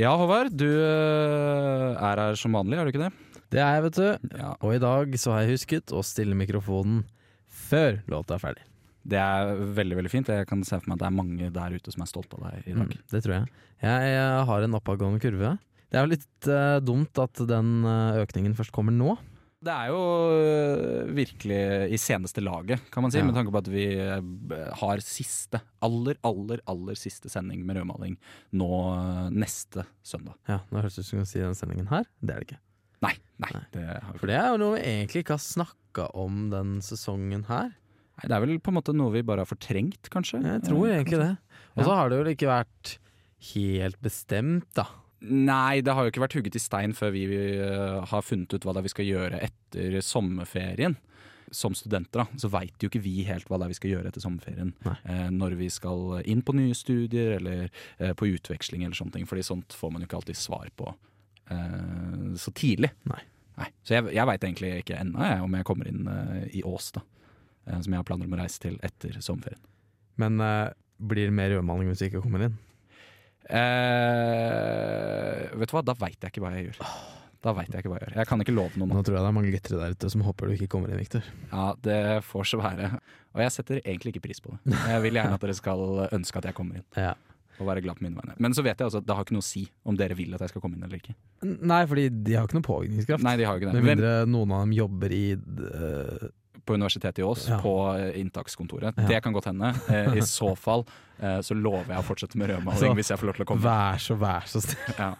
Ja, Håvard, du øh, er her som vanlig, er du ikke det? Det er jeg, vet du. Ja. Og i dag så har jeg husket å stille mikrofonen før låta er ferdig. Det er veldig veldig fint. Jeg kan se for meg at det er mange der ute som er stolt av deg i dag. Mm, det tror jeg. jeg. Jeg har en oppadgående kurve. Det er jo litt uh, dumt at den eh, økningen først kommer nå. Det er jo øh, virkelig i seneste laget, kan man si, Ja. med tanke på at vi øh, har siste, aller, aller, aller siste sending med rødmaling nå øh, neste søndag. Ja, Nå høres det ut som du kan si den sendingen her. Det er det ikke. Nei, nei, Nei. det har For det er jo noe vi egentlig ikke har snakka om den sesongen her. Nei, det er vel på en måte noe vi bare har fortrengt, kanskje? Jeg tror Eh, egentlig det. Og så har det jo ikke vært helt bestemt, da. Nei, det har jo ikke vært hugget i stein før vi eh, har funnet ut hva det er vi skal gjøre etter sommerferien. Som studenter da, så veit jo ikke vi helt hva det er vi skal gjøre etter sommerferien. Eh, når vi skal inn på nye studier eller eh, på utveksling eller sånne ting. Fordi sånt får man jo ikke alltid svar på eh, så tidlig. Nei. Så jeg, jeg veit egentlig ikke ennå om jeg kommer inn eh, i Ås, da. Eh, som jeg har planer om å reise til etter sommerferien. Men blir det mer rødmaling hvis du ikke kommer inn? Eh, vet du hva, da veit jeg ikke hva jeg gjør. Da vet jeg ikke hva jeg gjør. Jeg kan ikke love noe nå. Tror jeg det er mange lyttere der ute som håper du ikke kommer inn, Victor. Ja, det får så være. Og jeg setter egentlig ikke pris på det. Jeg vil gjerne at dere skal ønske at jeg kommer inn. Ja. Og være glad på mine vegne. Men så vet jeg altså at det har ikke noe å si om dere vil at jeg skal komme inn eller ikke. Nei, fordi de har ikke noe påvirkningskraft. Nei, de har ikke det. Med mindre noen av dem jobber i eh, på Universitetet i Ås, Ja. på eh, inntakskontoret. Ja. Det kan godt hende. Eh, I så fall eh, så lover jeg å fortsette med rødmaling hvis jeg får lov til å komme. Vær så, vær så snill. Ja.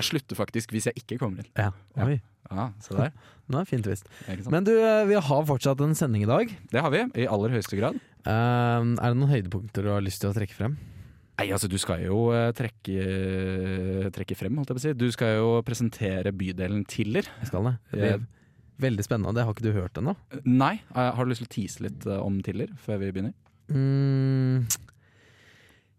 Jeg slutter faktisk hvis jeg ikke kommer inn. Ja. Oi, Ja, se der. nå er fint visst. Men du, eh, vi har fortsatt en sending i dag. det har vi, i aller høyeste grad. Uh, er det noen høydepunkter du har lyst til å trekke frem? Nei, altså Du skal jo eh, trekke, trekke frem, holdt jeg på å si. Du skal jo presentere bydelen Tiller. Jeg skal det. Veldig spennende. Det har ikke du hørt ennå. Nei, eh, har du lyst til å tease litt eh, om Tiller før vi begynner? Mm,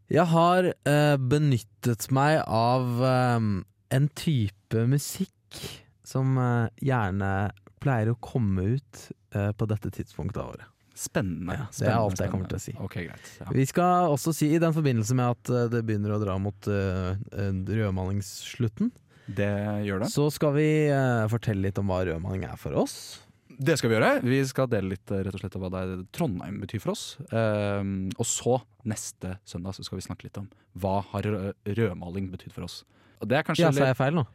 jeg har uh, benyttet meg av um, en type musikk som uh, gjerne pleier å komme ut uh, på dette tidspunktet av året. Spennende. Ja, det er alt jeg kommer til å si. Okay, greit. Ja. Vi skal også si, i den forbindelse med at det begynner å dra mot eh, rødmalingsslutten, Det gjør det. så skal vi eh, fortelle litt om hva rødmaling er for oss. Det skal vi gjøre. Vi skal dele litt eh, rett og slett av hva det er Trondheim betyr for oss. Ehm, og så, neste søndag, så skal vi snakke litt om hva har rø- rødmaling betydd for oss. Og det er kanskje Ja, sa litt jeg feil nå?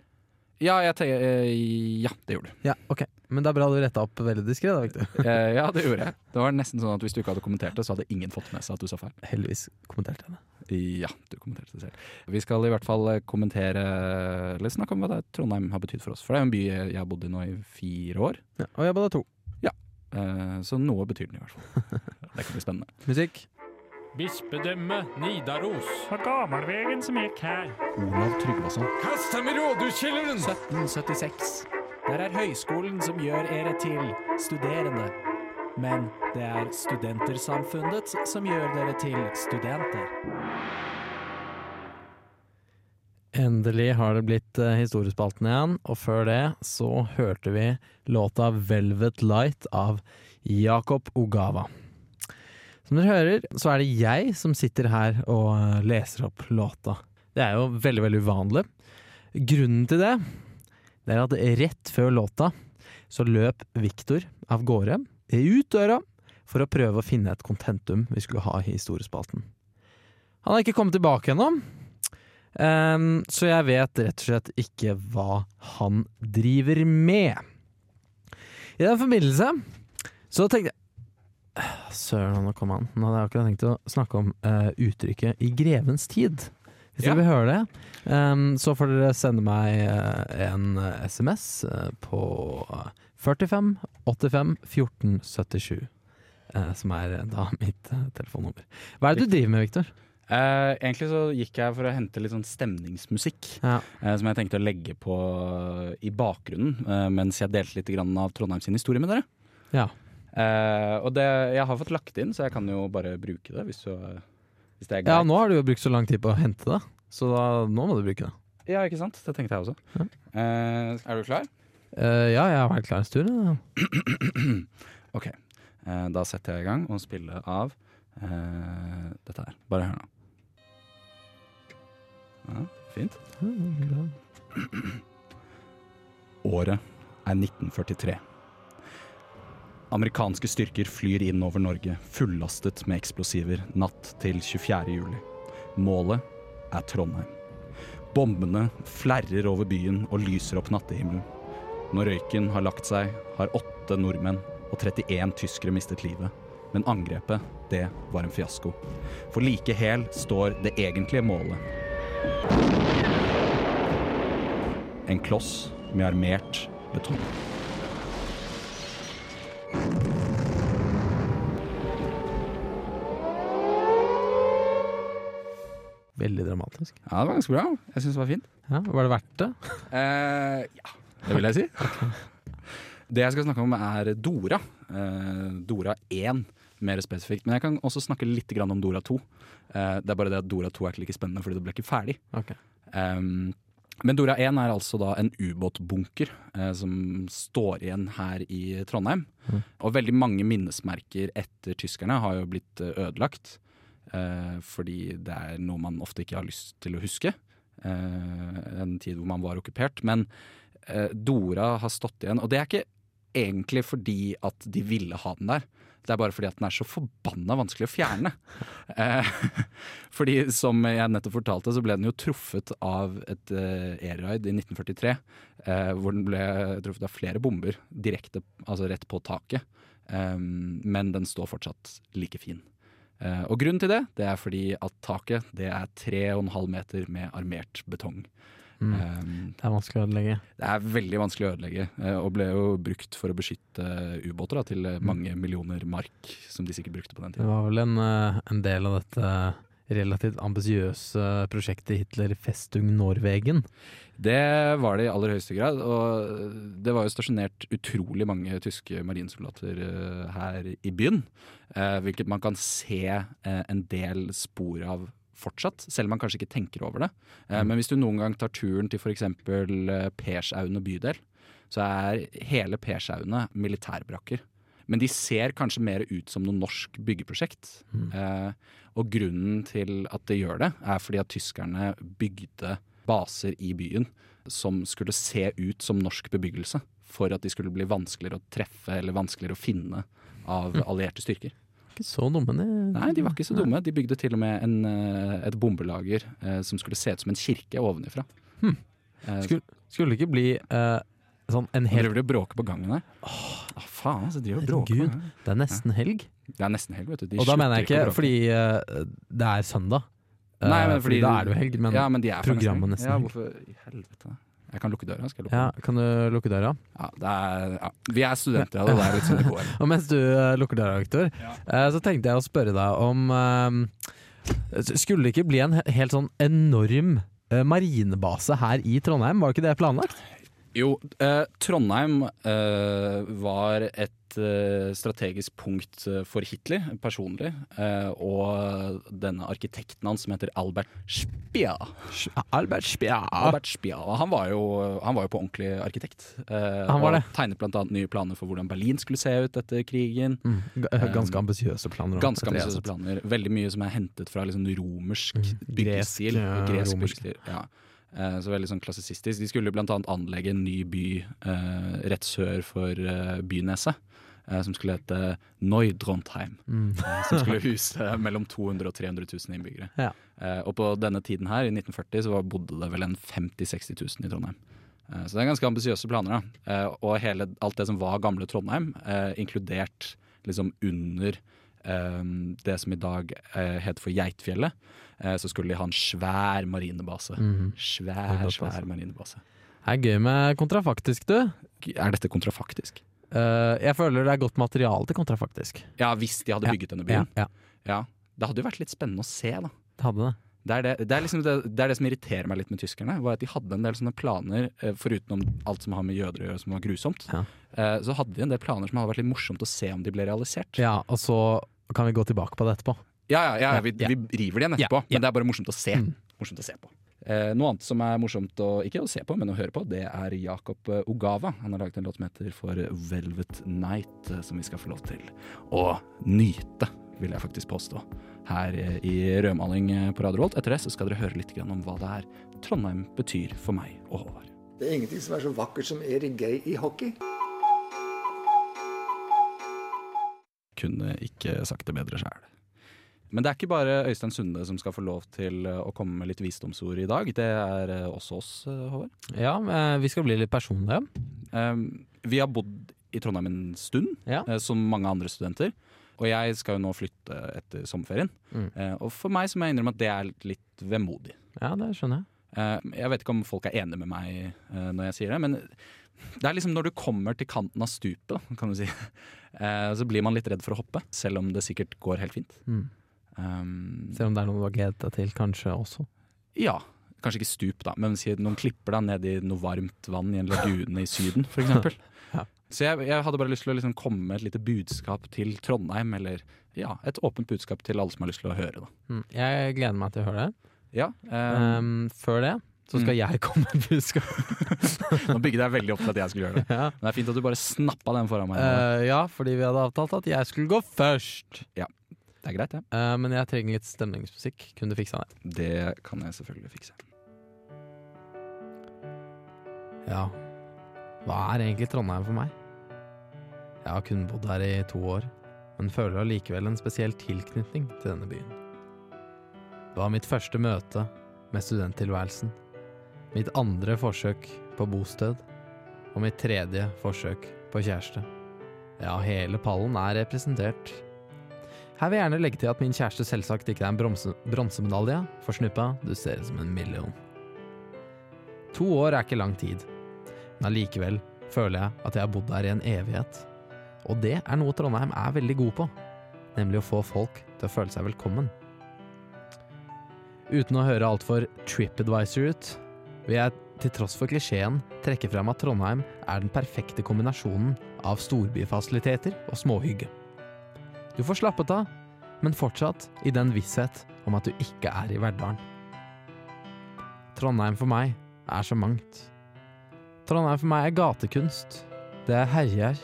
Ja, jeg tenker, eh, ja, det gjorde du. Ja, ok. Men det er bra du retta opp veldig diskré, Eh, ja, det gjorde jeg. Det var nesten sånn at Hvis du ikke hadde kommentert det, så hadde ingen fått med seg at du sa feil. Heldigvis kommenterte jeg det. Ja, du kommenterte det selv. Vi skal i hvert fall eh, kommentere Eller snakke om hva det Trondheim har betydd for oss. For det er jo en by jeg har bodd i nå i fire år. Ja, og jeg bare to. Ja, så noe betyr den i hvert fall. Det kan bli spennende. Musikk. Bispedømme Nidaros. var gammelvegen som gikk her. Olav Tryggvason. Kast ham i rådhuskjelleren! 1776. Der er høyskolen som gjør dere til studerende. Men det er studentersamfunnet som gjør dere til studenter. Endelig har det blitt eh, historiespalten igjen, og før det så hørte vi låta 'Velvet Light' av Jakob Ogawa. Som dere hører, så er det jeg som sitter her og eh, leser opp låta. Det er jo veldig, veldig uvanlig. Grunnen til det, det er at rett før låta så løp Viktor av gårde ut døra for å prøve å finne et kontentum vi skulle ha i historiespalten. Han har ikke kommet tilbake ennå, um, så jeg vet rett og slett ikke hva han driver med. I den forbindelse så tenkte jeg Søren, nå kom han. Nå hadde jeg akkurat tenkt å snakke om uh, uttrykket 'i grevens tid'. Hvis dere vil høre det, um, så får dere sende meg eh, en eh, SMS eh, på 45 85 14 77. eh, som er eh, da mitt eh, telefonnummer. Hva er det du driver med, Viktor? Uh, egentlig så gikk jeg for å hente litt sånn stemningsmusikk. Ja. eh, som jeg tenkte å legge på i bakgrunnen eh, mens jeg delte litt grann av Trondheim sin historie med dere. Ja. Eh, og det, jeg har fått lagt inn, så jeg kan jo bare bruke det hvis, du, ja, nå har du jo brukt så lang tid på å hente det, så da, nå må du bruke det. Ja, ikke sant? Det tenkte jeg også. Ja. Eh, er du klar? Eh, ja, jeg har vært klar en stund. ok, eh, da setter jeg i gang og spiller av eh, dette her. Bare hør nå. Ja, fint. Året er 1943. Amerikanske styrker flyr inn over Norge fullastet med eksplosiver natt til 24. juli. Målet er Trondheim. Bombene flerrer over byen og lyser opp nattehimmelen. Når røyken har lagt seg, har åtte nordmenn og 31 tyskere mistet livet. Men angrepet, det var en fiasko. For like hel står det egentlige målet. En kloss med armert betong. Veldig dramatisk. Ja, det var ganske bra. Jeg syns det var fint. Ja, Var det verdt det? Eh, ja, det vil jeg si. Det jeg skal snakke om, er Dora. Eh, Dora 1, mer spesifikt. Men jeg kan også snakke litt om Dora 2. Eh, det er bare det at Dora 2 er ikke like spennende fordi det ble ikke ferdig. Okay. Um, men Dora 1 er altså da en ubåtbunker eh, som står igjen her i Trondheim. Mm. Og veldig mange minnesmerker etter tyskerne har jo blitt eh, ødelagt. Eh, fordi det er noe man ofte ikke har lyst til å huske. eh, en tid hvor man var okkupert. Men eh, Dora har stått igjen. Og det er ikke egentlig fordi at de ville ha den der. Det er bare fordi at den er så forbanna vanskelig å fjerne. Eh, fordi som jeg nettopp fortalte, så ble den jo truffet av et uh, air-raid i 1943. eh, hvor den ble truffet av flere bomber direkte, altså rett på taket. Men den står fortsatt like fin. Eh, og grunnen til det, det er fordi at taket det er 3,5 meter med armert betong. Mm. Um, Det er vanskelig å ødelegge. det er veldig vanskelig å ødelegge, eh, og ble jo brukt for å beskytte ubåter da, til eh, mange millioner mark, som de sikkert brukte på den tiden. Det var vel en, en del av dette relativt ambisiøse prosjektet Hitler Festung Norwegen. Det var det i aller høyeste grad, og det var jo stasjonert utrolig mange tyske marinsoldater eh, her i byen. eh, hvilket man kan se eh, en del spor av fortsatt, selv om man kanskje ikke tenker over det. Eh, Men hvis du noen gang tar turen til f.eks. Persaune bydel, så er hele Persaune militærbrakker. Men de ser kanskje mer ut som noe norsk byggeprosjekt. Eh, og grunnen til at det gjør det, er fordi at tyskerne bygde baser i byen som skulle se ut som norsk bebyggelse. For at de skulle bli vanskeligere å treffe eller vanskeligere å finne av allierte styrker. Ikke så dumme, de. Nei, de var ikke så dumme. De bygde til og med en, eh, et bombelager eh, som skulle se ut som en kirke ovenifra. Hmm. Skulle, skulle det ikke bli eh, sånn en hel driver du og bråker på gangen her. Åh, faen, altså, driver du og bråker på Herregud. gangen. Det er nesten helg. Det er nesten helg, vet du. De Og da mener jeg ikke fordi uh, det er søndag. Uh, Nei, men fordi- da er det jo helg, men ja, men de er programmet helg. nesten Ja, hvorfor i helvete? Jeg kan lukke døra. Skal jeg lukke ja, kan du lukke døra? Ja, det er, ja. Vi er studenter, ja, det er litt sånn det går. Og mens du uh, lukker døra, Victor, uh, så tenkte jeg å spørre deg om uh, Skulle det ikke bli en helt sånn enorm eh, marinebase her i Trondheim? Var ikke det planlagt? Jo, eh, Trondheim eh, var et eh, strategisk punkt eh, for Hitler personlig, eh, og denne arkitekten hans som heter Albert Spia. Albert Spia. Albert Spia. Han var jo, han var jo på ordentlig arkitekt. eh, Han var det. tegnet bl.a. nye planer for hvordan Berlin skulle se ut etter krigen. Mm, ganske ambisiøse planer. også, Ganske ambisiøse planer. Veldig mye som er hentet fra liksom romersk Mm, byggestil. gresk, ja, Gresk byggestil. Ja. Eh, Så veldig sånn klassisistisk. De skulle annet anlegge en ny by eh, rett sør for eh, Byneset. eh, Som skulle hete Neudrontheim. Mm. eh, Som skulle huse mellom 200 og 300 000 innbyggere. Ja. Eh, Og på denne tiden her, i 1940, så bodde det vel en 50 000-60 000 i Trondheim. Eh, Så det er ganske ambisiøse planer. da. Eh, Og hele, alt det som var gamle Trondheim, eh, inkludert liksom under det som i dag eh, heter for Geitfjellet, eh, så skulle de ha en svær marinebase. Mm. Svær, Marinebase. svær marinebase. Det er gøy med kontrafaktisk, du. Er dette kontrafaktisk? Uh, jeg føler det er godt materiale til kontrafaktisk. Ja, hvis de hadde Ja, bygget denne byen. ja, Ja. Det hadde jo vært litt spennende å se, da. det hadde det. Det er det, det, er liksom det, det er det som irriterer meg litt med tyskerne. Var at De hadde en del sånne planer, foruten om alt som har med jøder å gjøre, som var grusomt. Ja. Så hadde de en del planer som hadde vært litt morsomt å se om de ble realisert. Ja, og så kan vi gå tilbake på det etterpå. Ja, ja, ja, Ja, vi, ja. vi river det igjen etterpå, ja. men det er bare morsomt å se. Mm. Morsomt å se på. Eh, noe annet som er morsomt å, ikke å se på, men å høre på, det er Jakob eh, Ogava. Han har laget en låt som heter For Velvet Night, eh, som vi skal få lov til å nyte, vil jeg faktisk påstå, her eh, i rødmaling på Radio Volt. Etter det så skal dere høre litt grann om hva det er Trondheim betyr for meg og Håvard. Det er ingenting som er så vakkert som Erik Gay i hockey. Kunne ikke sagt det bedre sjæl. Men det er ikke bare Øystein Sunde som skal få lov til eh, å komme med litt visdomsord i dag. Det er eh, også oss, eh, Håvard. Ja, vi skal bli litt personlige. Vi har bodd i Trondheim en stund, Ja. som mange andre studenter. Og jeg skal jo nå flytte etter sommerferien. Mm. Og for meg så må jeg innrømme at det er litt vemodig. Ja, det skjønner jeg. Jeg vet ikke om folk er enige med meg når jeg sier det, men det er liksom når du kommer til kanten av stupet, kan du si, så blir man litt redd for å hoppe, selv om det sikkert går helt fint. Mm. Um, Selv om det er noe du har gledet deg til, kanskje også. ja, kanskje ikke stup, da, men si noen klipper da ned i noe varmt vann i en lagune i Syden, eksempel. Ja. Så jeg, jeg hadde bare lyst til å liksom komme med et lite budskap til Trondheim, eller ja, et åpent budskap til alle som har lyst til å høre. Da. Mm. Jeg gleder meg til å høre det. Ja, um, Um, før det så skal Mm. jeg komme med budskap. Nå bygget jeg veldig opp til at jeg skulle gjøre det. ja. Men det er fint at du bare snappa den foran meg. Uh, ja, fordi vi hadde avtalt at jeg skulle gå først. Ja, det er greit, det. uh, men jeg trenger litt stemningsmusikk. Kunne du fiksa det? Det kan jeg selvfølgelig fikse. Ja. Hva er egentlig Trondheim for meg? Jeg har kun bodd her i to år, men føler allikevel en spesiell tilknytning til denne byen. Det var mitt første møte med studenttilværelsen, mitt andre forsøk på bosted, og mitt tredje forsøk på kjæreste. Ja, hele pallen er representert. Her vil jeg gjerne legge til at min kjæreste selvsagt ikke er en bronsemedalje, for snuppa, du ser ut som en million. To år er ikke lang tid, men allikevel føler jeg at jeg har bodd der i en evighet. Og det er noe Trondheim er veldig god på, nemlig å få folk til å føle seg velkommen. Uten å høre altfor TripAdvisor ut, vil jeg til tross for klisjeen trekke frem at Trondheim er den perfekte kombinasjonen av storbyfasiliteter og småhygge. Du får slappet av, men fortsatt i den visshet om at du ikke er i Verdalen. Trondheim for meg er så mangt. Trondheim for meg er gatekunst. Det er herjer.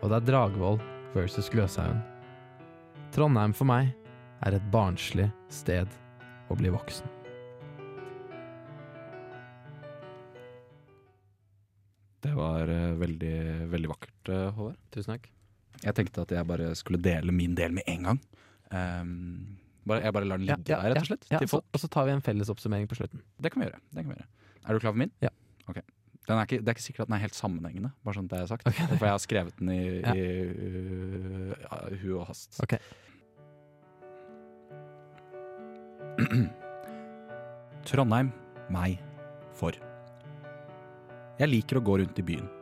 Og det er Dragvoll versus Gløshaugen. Trondheim for meg er et barnslig sted å bli voksen. Veldig, veldig vakkert, eh, Håvard. Tusen takk. Jeg tenkte at jeg bare skulle dele min del med en gang. Um, bare, jeg bare lar den ligge der, rett og slett. Ja, til så, og så tar vi en felles oppsummering på slutten. Det kan vi gjøre. Det kan vi gjøre. Er du klar for min? Ja. Ok. Den er ikke, det er ikke sikkert at den er helt sammenhengende, bare sånn at det er sagt. Okay. For jeg har skrevet den i, Ja. i uh, hu og hast. Ok. Trondheim, meg, for. Jeg liker å gå rundt i byen.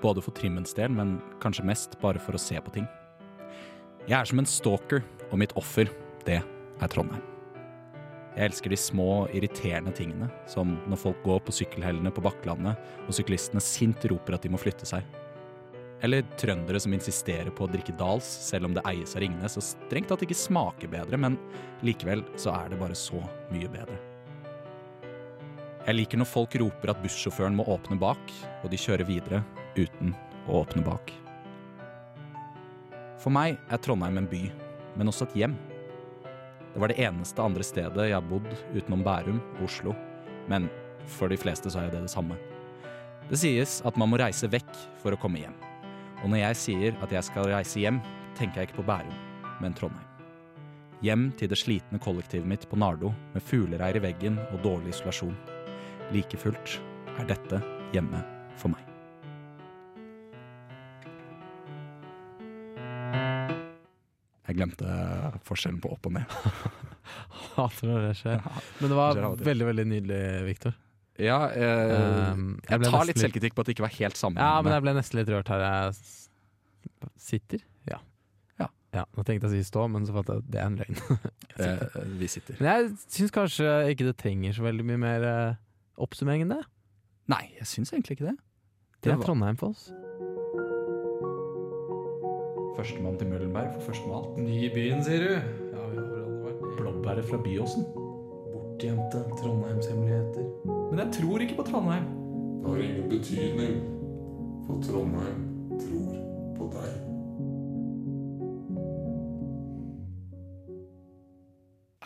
Både for trimmens del, men kanskje mest bare for å se på ting. Jeg er som en stalker, og mitt offer, det er Trondheim. Jeg elsker de små, irriterende tingene, som når folk går på sykkelhellene på Bakklandet, og syklistene sint roper at de må flytte seg. Eller trøndere som insisterer på å drikke Dals, selv om det eies av Ringnes og strengt tatt ikke smaker bedre, men likevel så er det bare så mye bedre. Jeg liker når folk roper at bussjåføren må åpne bak, og de kjører videre uten å åpne bak. For meg er Trondheim en by, men også et hjem. Det var det eneste andre stedet jeg har bodd utenom Bærum og Oslo, men for de fleste så er det det samme. Det sies at man må reise vekk for å komme hjem. Og når jeg sier at jeg skal reise hjem, tenker jeg ikke på Bærum, men Trondheim. Hjem til det slitne kollektivet mitt på Nardo med fuglereir i veggen og dårlig isolasjon. Like fullt er dette hjemme for meg. Jeg glemte forskjellen på opp og ned. Hater når det skjer. Men det var veldig, veldig nydelig, Viktor. Ja, eh, Um, jeg jeg tar litt selvkritikk på at det ikke var helt Ja, men jeg ble nesten litt rørt her jeg sitter. Ja. Ja. ja. Nå tenkte jeg å si stå, men så fant jeg at det er en løgn. Sitter. Eh, vi sitter. Men jeg syns kanskje ikke det trenger så veldig mye mer eh, oppsummering enn det. Nei, jeg syns egentlig ikke det. Det er Trondheim for oss. Førstemann til Møllenberg for første med alt. Ny i byen, sier du? Ja, vi har alle vært Blåbæret fra Byåsen. Bortgjemte Trondheimshemmeligheter. Men jeg tror ikke på Trondheim. Det har ingen betydning, for Trondheim tror på deg.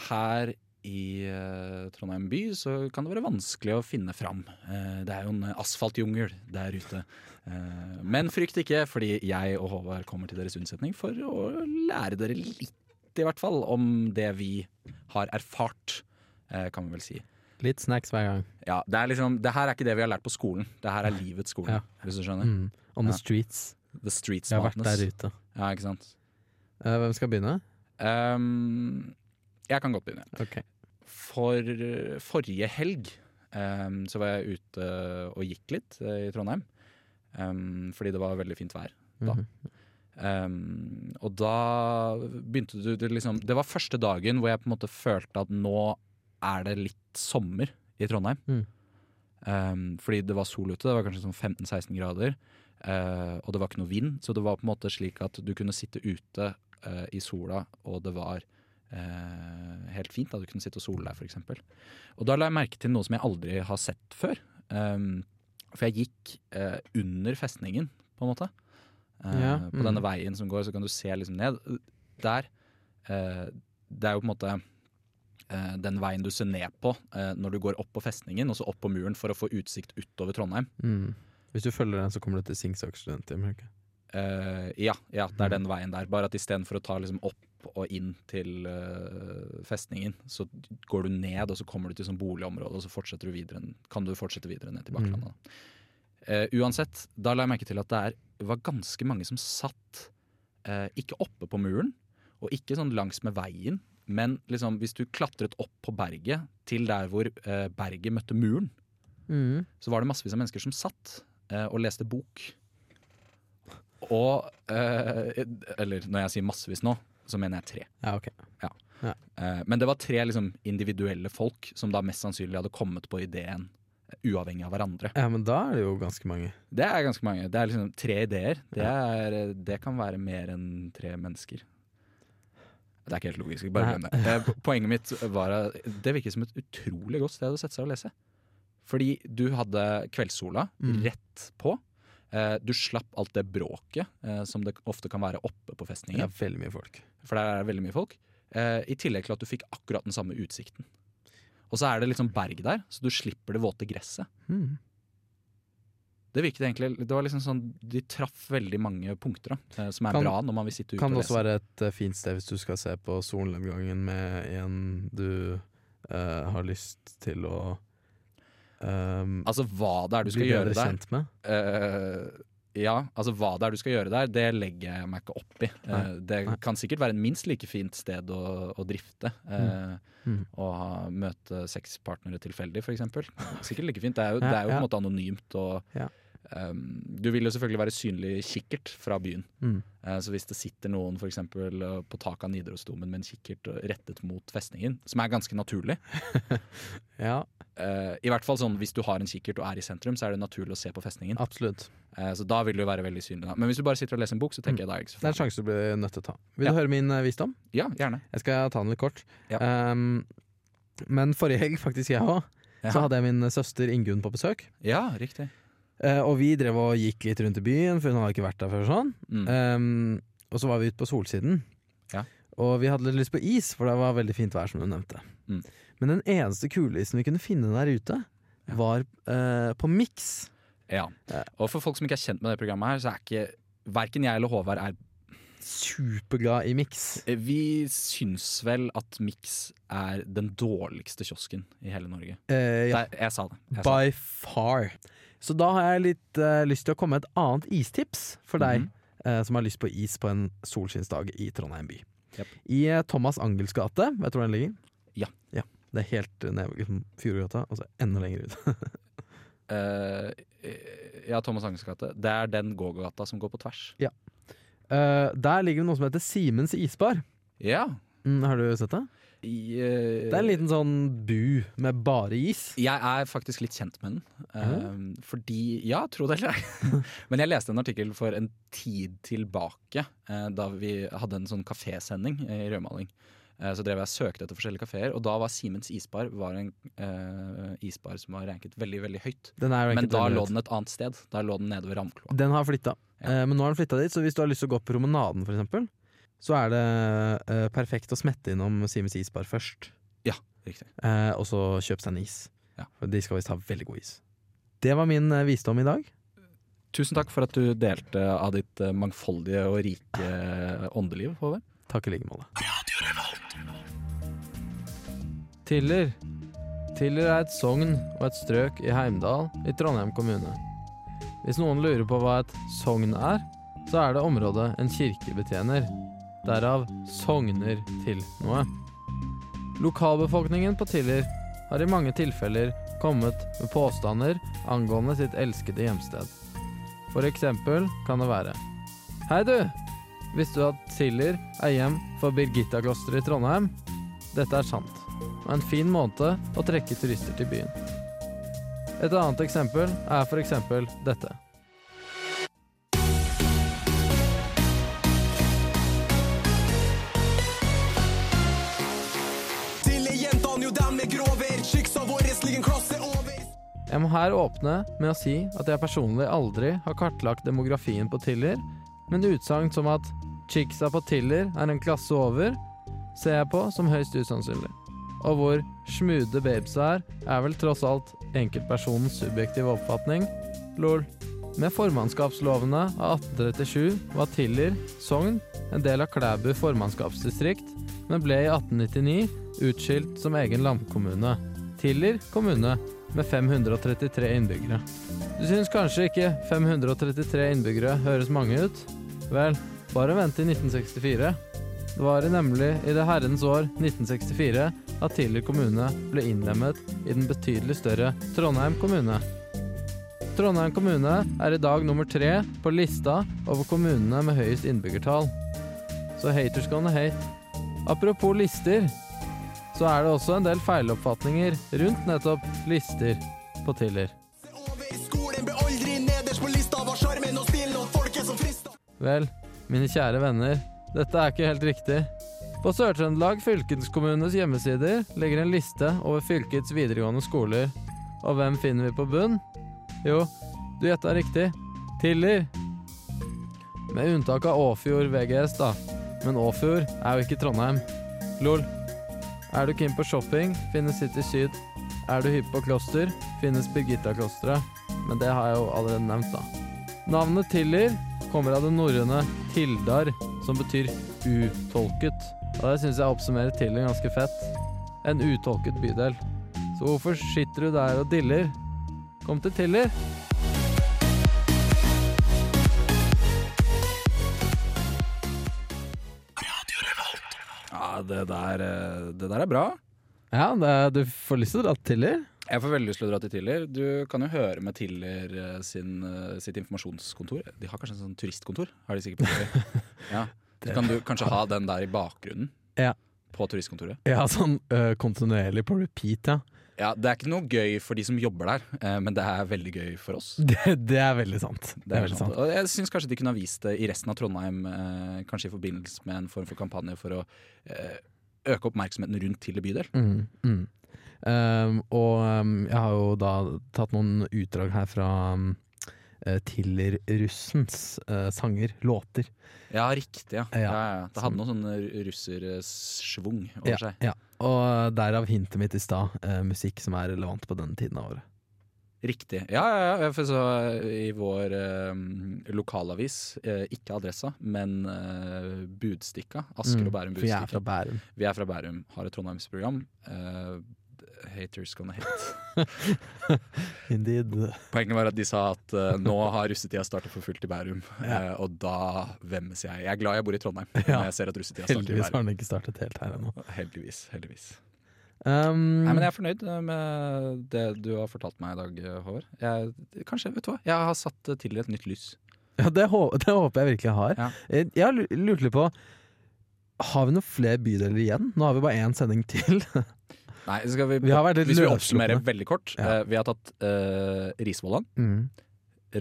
Her i uh, Trondheim by så kan det være vanskelig å finne fram. Uh, det er jo en asfaltjungel der ute. Uh, men frykt ikke, fordi jeg og Håvard kommer til deres unnsetning for å lære dere litt, i hvert fall, om det vi har erfart, kan vi vel si. Litt snacks hver gang. Ja, det, er liksom, det her er ikke det vi har lært på skolen. Det her er livets skole, Ja. hvis du skjønner. Mm. On the Ja. streets. The streets Jeg har vært der ute. Ja, ikke sant. Hvem skal begynne? Um, jeg kan godt begynne. Ok. For forrige helg um, så var jeg ute og gikk litt eh, i Trondheim. Um, fordi det var veldig fint vær da. Mm -hmm. Um, og da begynte du det liksom Det var første dagen hvor jeg på en måte følte at nå er det litt sommer i Trondheim. Mm. Um, fordi det var sol ute, det var kanskje sånn 15-16 grader. Uh, og det var ikke noe vind, så det var på en måte slik at du kunne sitte ute uh, i sola, og det var eh, helt fint. da Du kunne sitte og sole deg, f.eks. Og da la jeg merke til noe som jeg aldri har sett før. Um, for jeg gikk eh, under festningen, på en måte. Eh, Ja, På mm. denne veien som går, så kan du se liksom ned. Der eh, Det er jo på en måte eh, den veien du ser ned på eh, når du går opp på festningen, og så opp på muren for å få utsikt utover Trondheim. Mm. Hvis du følger den, så kommer du til Singsak studenthjem. Uh, ja, ja, det er Mm. den veien der. Bare at istedenfor å ta liksom opp og inn til uh, festningen, så går du ned, og så kommer du til sånn boligområde, og så du videre, kan du fortsette videre ned til Bakklandet. Mm. Uh, uansett, da la jeg merke til at det er, var ganske mange som satt uh, ikke oppe på muren, og ikke sånn langs med veien, men liksom hvis du klatret opp på berget til der hvor berget møtte muren, Mm. så var det massevis av mennesker som satt og leste bok. Og eh, Eller når jeg sier massevis nå, så mener jeg tre. Ja, ok. Eh, men det var tre liksom, individuelle folk som da mest sannsynlig hadde kommet på ideen eh, uavhengig av hverandre. Ja, men da er det jo ganske mange. Det er ganske mange. Det er liksom tre ideer. Det, er, eh, det kan være mer enn tre mennesker. Det er ikke helt logisk. Bare glem det. Poenget mitt var at det virket som et utrolig godt sted å sette seg og lese. Fordi du hadde kveldssola Mm. rett på. Eh, Du slapp alt det bråket eh, som det ofte kan være oppe på festningen. Det er veldig mye folk. For der er det veldig mye folk. Eh, I tillegg til at du fikk akkurat den samme utsikten. Og så er det litt sånn berg der, så du slipper det våte gresset. Mm. Det virket egentlig Det var liksom sånn De traff veldig mange punkter, da. Som er Kan- bra når man vil sitte ute Kan det også være et fint sted hvis du skal se på solnedgangen med en du eh, har lyst til å ehm, Altså hva det er du skal gjøre der. Eh, ja, altså hva det er du skal gjøre der, det legger jeg meg ikke opp i. Eh, Nei, det nei. kan sikkert være et minst like fint sted å, å drifte. eh, Mm. Og ha, møte sexpartnere tilfeldig, f.eks. Sikkert like fint. Det er jo, Ja, det er jo på en måte anonymt. Og, Ja. Ehm, du vil jo selvfølgelig være synlig kikkert fra byen. Mm. Uh, så hvis det sitter noen for eksempel, eh, på taket av Nidarosdomen med en kikkert eh, rettet mot festningen, som er ganske naturlig Ja, uh, I hvert fall sånn hvis du har en kikkert og er i sentrum, så er det naturlig å se på festningen. absolutt. Så da vil du være veldig synlig. Da. Men hvis du bare sitter og leser en bok, så tenker jeg da er ikke så Det er en sjanse du blir nødt til å ta. Vil Ja. du høre min visdom? Ja, gjerne. Jeg skal ta den litt kort. Ja. Um, men forrige helg, faktisk jeg òg, så hadde jeg min søster Ingunn på besøk. ja, riktig. Eh, og vi drev og gikk litt rundt i byen, for hun hadde ikke vært der før. sånn Mm. um, Og så var vi ute på Solsiden. Ja. Og vi hadde litt lyst på is, for det var veldig fint vær, som du nevnte. Mm. Men den eneste kuleisen vi kunne finne der ute, var eh, på Mix. Ja. Og for folk som ikke er kjent med det programmet her, så er ikke verken jeg eller Håvard er Superglad i Mix. Vi syns vel at Mix er den dårligste kiosken i hele Norge. Eh, ja, Der, jeg sa det. Jeg sa det. by far. Så da har jeg litt uh, lyst til å komme med et annet istips for deg mm -hmm. uh, som har lyst på is på en solskinnsdag i Trondheim by. Yep. I uh, Thomas Angels gate, vet du hvor den ligger? Ja. Det er helt ned nede ved liksom, Fjordgata, og så enda lenger ut. Ja, Thomas Angels gate. Det er den gågata som går på tvers. Eh, der ligger det noe som heter Simens isbar. Ja. Mm, har du sett det? I, uh, Det er en liten sånn bu med bare is. Jeg er faktisk litt kjent med den. eh, Fordi Ja, tro det eller ei. Men jeg leste en artikkel for en tid tilbake, uh, da vi hadde en sånn kafésending i rødmaling. Eh, Så drev jeg og søkte etter forskjellige kafeer, og da var Simens isbar var en eh, isbar som var ranket veldig veldig høyt. Den er Men da lå den et annet sted. Da lå den nede ved Ravnkloa. Den har flytta. Ja. Eh, men nå har den flytta dit, så hvis du har lyst til å gå på promenaden, for eksempel, så er det uh, perfekt å smette innom Simens isbar først. Ja, Riktig. Uh, og så kjøpe seg en is. Ja. For de skal visst ha veldig god is. Det var min eh, visdom i dag. Tusen takk for at du delte av ditt mangfoldige og rike åndeliv, Håvard. Takk i like måte. Tiller. Tiller er et sogn og et strøk i Heimdal i Trondheim kommune. Hvis noen lurer på hva et sogn er, så er det området en kirke betjener. Derav sogner til noe. Lokalbefolkningen på Tiller har i mange tilfeller kommet med påstander angående sitt elskede hjemsted. For eksempel kan det være Hei du! Visste du at Tiller er hjem for Birgitta-klosteret i Trondheim? Dette er sant, og en fin måte å trekke turister til byen. Et annet eksempel er for eksempel over. Jeg må her åpne med å si at jeg personlig aldri har kartlagt demografien på Tiller, men utsagn som at chicksa på Tiller er en klasse over, ser jeg på som høyst usannsynlig. Og hvor smude babesa er, er vel tross alt enkeltpersonens subjektive oppfatning. Lol. Med formannskapslovene av 1837 var Tiller, Sogn, en del av Klæbu formannskapsdistrikt, men ble i 1899 utskilt som egen landkommune. Tiller kommune, med 533 innbyggere. Du syns kanskje ikke 533 innbyggere høres mange ut? Vel, bare vent til 1964. Det var nemlig i det herrens år 1964 at Tiller kommune ble innlemmet i den betydelig større Trondheim kommune. Trondheim kommune er i dag nummer tre på lista over kommunene med høyest innbyggertall. Så haters gonna hate. Apropos lister, så er det også en del feiloppfatninger rundt nettopp lister på Tiller. Vel, mine kjære venner, dette er ikke helt riktig. På Sør-Trøndelag fylkeskommunes hjemmesider ligger en liste over fylkets videregående skoler. Og hvem finner vi på bunn? Jo, du gjetta riktig. Tiller. Med unntak av Åfjord VGS, da. Men Åfjord er jo ikke Trondheim. Lol. Er du keen på shopping, finnes City Syd. Er du hypp på kloster, finnes Birgitta-klosteret. Men det har jeg jo allerede nevnt, da. Navnet Tiller kommer av det norrøne Tildar, som betyr utolket. Og det syns jeg oppsummerer Tiller ganske fett. En utolket bydel. Så hvorfor sitter du der og diller? Kom til Tiller. Det der, eh, det der er bra. Ja, det, du får lyst til å dra til Tiller. Jeg får veldig lyst til å dra til Tiller. Du kan jo høre med Tiller eh, sin, eh, sitt informasjonskontor. De har kanskje en sånn turistkontor? Har de sikkert på Tiller. Ja. Så kan du kanskje ha den der i bakgrunnen Ja. på turistkontoret. Ja, sånn uh, kontinuerlig på repeat, ja. Ja, Det er ikke noe gøy for de som jobber der, eh, men det er veldig gøy for oss. Det, det er veldig sant. Det er veldig sant. Og jeg syns kanskje de kunne ha vist det i resten av Trondheim, eh, kanskje i forbindelse med en form for kampanje for å eh, øke oppmerksomheten rundt Tiller bydel. Mm, mm. Um, og um, jeg har jo da tatt noen utdrag her fra um, Tiller-russens eh, sanger, låter. Ja, riktig. ja. Ja. ja, ja. Det hadde noe sånn russersvung over Ja, seg. ja. Og derav hintet mitt i stad, eh, musikk som er relevant på denne tiden av året. Riktig. Ja, ja, ja. For så i vår eh, lokalavis, eh, ikke Adressa, men eh, Budstikka, Asker og Bærum Mm, For jeg er fra Bærum. Vi er fra Bærum, har et Trondheimsprogram. Eh, haters gonna hate. Indeed. Poenget var at de sa at uh, nå har russetida startet for fullt i Bærum. Ja. uh, og da vemmes jeg. Jeg er glad jeg bor i Trondheim Ja. men jeg ser at russetida starter i Heldigvis har den ikke startet helt her ennå. Heldigvis. heldigvis. Um, Nei, men jeg er fornøyd eh, med det du har fortalt meg i dag, Håvard. Jeg, kanskje, vet du hva? Jeg har satt til i et nytt lys. Ja, det, hå det håper jeg virkelig har. Ja. Jeg har lurt litt på Har vi noen flere bydeler igjen? Nå har vi bare én sending til. Nei, skal vi, Vi har vært litt Hvis vi oppsummerer veldig kort. Ja. Uh, vi har tatt uh, Risvollan, mm.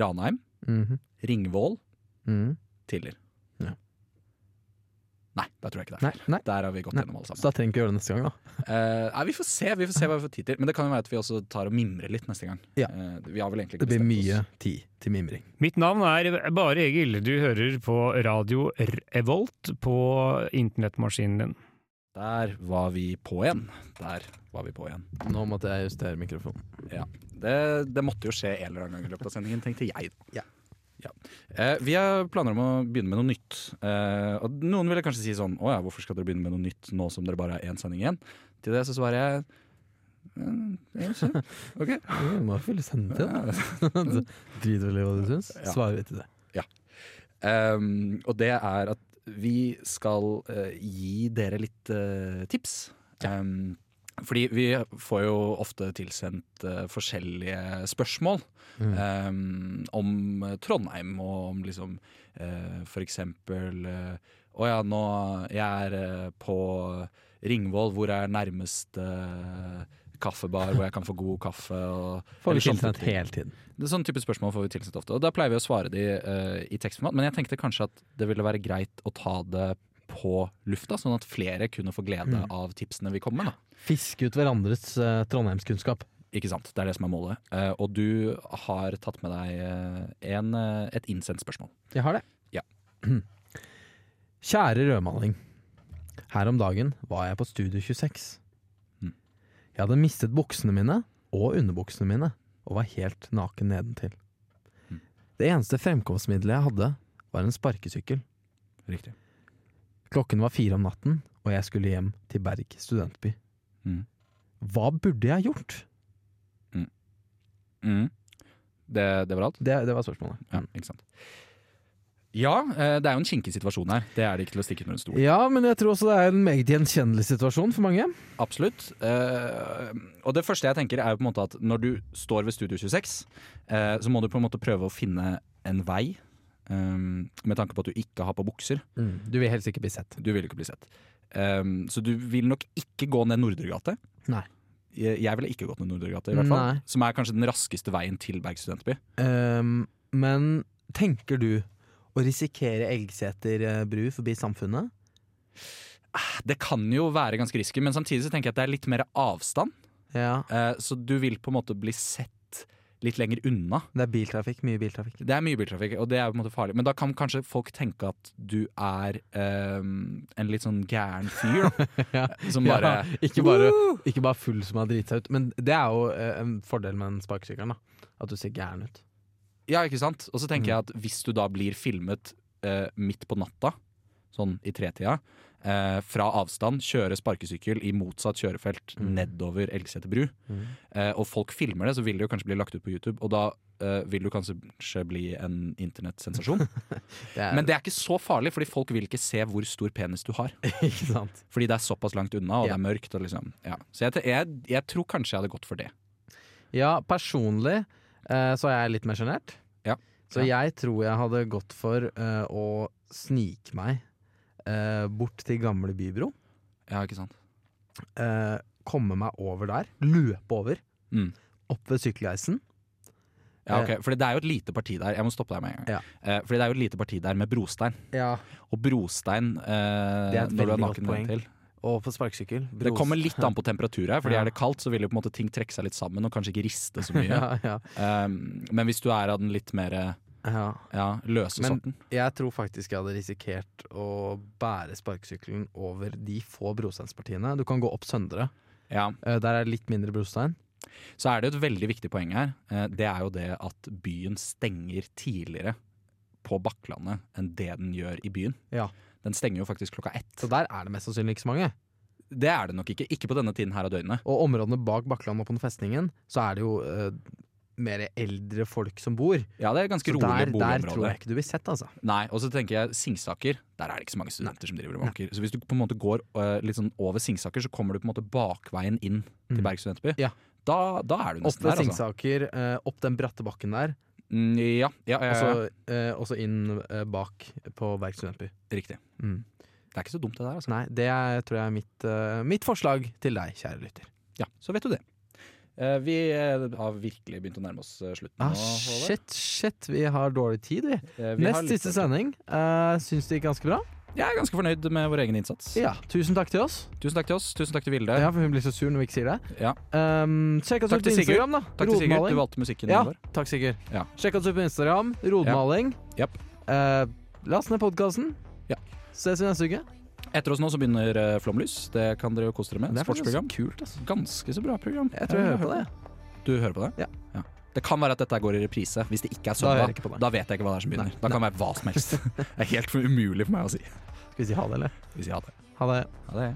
Ranheim, mm -hmm. Ringvål, Mm. Tiller. Ja. Nei, da tror jeg ikke det er Nei, nei. Der har vi gått Nei. gjennom alle Så sammen. da trenger vi ikke gjøre det neste gang, da. uh, nei, vi får se vi får se hva vi får tid til. Men det kan jo være at vi også tar og mimrer litt neste gang. Ja. Eh, vi har vel egentlig Det blir mye oss. tid til mimring. Mitt navn er Bare Egil. Du hører på radio Revolt på internettmaskinen din. Der var vi på igjen. Der var vi på igjen. Nå måtte jeg justere mikrofonen. Det, det måtte jo skje en eller annen gang i løpet av sendingen, tenkte jeg. Ja. Ja. Eh, vi har planer om å begynne med noe nytt. Eh, og noen ville kanskje si sånn Å ja, hvorfor skal dere begynne med noe nytt nå som dere bare har én sending igjen? Til det så svarer jeg eh. OK. Du må fylle sendetid. til. Drit vel i hva du syns. Svarer vi til det. Um, og det er at vi skal eh, gi dere litt eh, tips. Um, fordi vi får jo ofte tilsendt uh, forskjellige spørsmål Mm. um, om Trondheim og om liksom uh, for eksempel Å uh, ja, nå Jeg er på Ringvoll, hvor er nærmeste kaffebar hvor jeg kan få god kaffe? Og, Får vi tilsendt hele tiden. Det er Sånne type spørsmål får vi tilsendt ofte. Og Da pleier vi å svare de uh, i tekstformat. Men jeg tenkte kanskje at det ville være greit å ta det på lufta, sånn at flere kunne få glede Mm. av tipsene vi kommer med. da. Fiske ut hverandres uh, trondheimskunnskap. Ikke sant? Det er det som er målet. Uh, og du har tatt med deg en, et innsendt spørsmål. Jeg har det. Ja. Kjære rødmaling. Her om dagen var jeg på Studio 26. Mm. Jeg hadde mistet buksene mine og underbuksene mine og var helt naken nedentil. Mm. Det eneste fremkomstmiddelet jeg hadde, var en sparkesykkel. Riktig. Klokken var fire om natten, og jeg skulle hjem til Berg studentby. Mm. Hva burde jeg gjort? Mm. Det, det var alt? Det, det var spørsmålet. Ja, ikke sant. Ja, eh, det er jo en kinkig situasjon her. Det er det ikke til å stikke under en stol. Ja, men jeg tror også det er en meget gjenkjennelig situasjon for mange. Absolutt. Eh, og det første jeg tenker er jo på en måte at når du står ved Studio 26, eh, så må du på en måte prøve å finne en vei. Med tanke på at du ikke har på bukser. Du vil helst ikke bli sett. Du vil ikke bli sett. Så du vil nok ikke gå ned Nordregate. Nei. Jeg, ville ikke gått ned Nordregate, i hvert fall. Nei. Som er kanskje den raskeste veien til Berg studentby. Um, men tenker du å risikere Elgseter eh, bru forbi Samfunnet? Det kan jo være ganske risky, men samtidig så tenker jeg at det er litt mer avstand. Ja. Eh, så du vil på en måte bli sett litt lenger unna. Det er biltrafikk, mye biltrafikk. Det er mye biltrafikk, og det er på en måte farlig. Men da kan kanskje folk tenke at du er um, en litt sånn gæren fyr. Ja. Som bare ja, ikke, bare, ikke bare full som har driti seg ut. Men det er jo eh, en fordel med den sparkesykkelen. At du ser gæren ut. Ja, ikke sant? Og så tenker Mm. jeg at hvis du da blir filmet eh, midt på natta, sånn i tretida, eh, fra avstand, kjøre sparkesykkel i motsatt kjørefelt Mm. nedover Elgseter bru, eh, og folk filmer det, så vil det jo kanskje bli lagt ut på YouTube, og da eh, vil du kanskje bli en internettsensasjon. Er, Men det er ikke så farlig, fordi folk vil ikke se hvor stor penis du har. Fordi det er såpass langt unna, og Ja. det er mørkt. Og liksom, ja. Så jeg, jeg, jeg tror kanskje jeg hadde gått for det. Ja, personlig eh, så er jeg litt mer sjenert. Ja. Så jeg tror jeg hadde gått for eh, å snike meg eh, bort til gamle bybro. Ja, ikke sant? eh, komme meg over der, løpe over, Mm. opp ved sykkelheisen. Ja, ok, Fordi det er jo et lite parti der. Jeg må stoppe deg med en gang. Ja. Eh, fordi det er jo et lite parti der med brostein. Ja. Og brostein når du er naken til. Og på sparkesykkel. Det kommer litt an på temperatur her, Fordi Ja. er det kaldt så vil jo på en måte ting trekke seg litt sammen og kanskje ikke riste så mye. ja, ja, um, men hvis du er av den litt mer løse Men- sorten Jeg tror faktisk jeg hadde risikert å bære sparkesykkelen over de få brosteinspartiene. Du kan gå opp Søndre. ja, Eh, der er det litt mindre brostein. Så er det et veldig viktig poeng her. Eh, det er jo det at byen stenger tidligere på Bakklandet enn det den gjør i byen. Ja. Den stenger jo faktisk klokka ett. Så der er det mest sannsynlig ikke så mange. Det er det nok ikke. Ikke på denne tiden her av døgnet. Og områdene bak Bakkland og på den festningen, så er det jo eh, mer eldre folk som bor. Ja, det er ganske Så rolig der, der tror jeg ikke du blir sett, altså. Nei, og så tenker jeg Singsaker, der er det ikke så mange studenter som driver og banker. Så hvis du på en måte går uh, litt sånn over Singsaker, så kommer du på en måte bakveien inn til Mm. Berg studentby. Ja. Da, da er du Opp nesten ved der, altså. Singsaker, uh, opp den bratte bakken der, Mm, ja, ja, ja, ja, så eh, også, inn eh, bak på Berg studentby. riktig. Mm. Det er ikke så dumt det der, altså. Nei, det er, tror jeg er mitt, uh, mitt forslag til deg, kjære lytter. Ja, så vet du det. Uh, vi uh, har virkelig begynt å nærme oss slutten Ah, nå, shit, shit, vi har dårlig tid, vi. Vi Nest siste sending. Uh, syns det gikk ganske bra? Jeg er ganske fornøyd med vår egen innsats. Ja. Tusen takk til oss. Tusen takk til oss. Tusen takk til Vilde. Ja, for Hun blir så sur når vi ikke sier det. Ja. Um, sjekk oss Takk ut på. Instagram, da. Takk til Sigurd, du valgte musikken Ja, vår. takk, Sigurd. Ja. Sjekk oss ut på Instagram. Rodmaling. Ja. Yep. Uh, last ned podkasten. Ja. Ses vi neste uke. Etter oss nå så begynner eh, Flomlys. Det kan dere jo kose dere med. Det er Sportsprogram. Sportsprogram. kult, altså. Ganske så bra program. Jeg tror jeg hører på det. Du hører på det? Ja. Det kan være at dette går i reprise. Hvis det ikke er søndag, da, på da vet jeg ikke hva det er som begynner. Nei. Da kan det være hva som helst. Det er helt umulig for meg å si. Skal vi si ha det, eller? Vi sier ha det. Ha det. Ha det.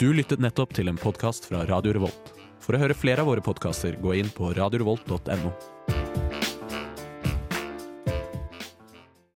Du lyttet nettopp til en podkast fra Radio Revolt. For å høre flere av våre podkaster, gå inn på radiorevolt.no.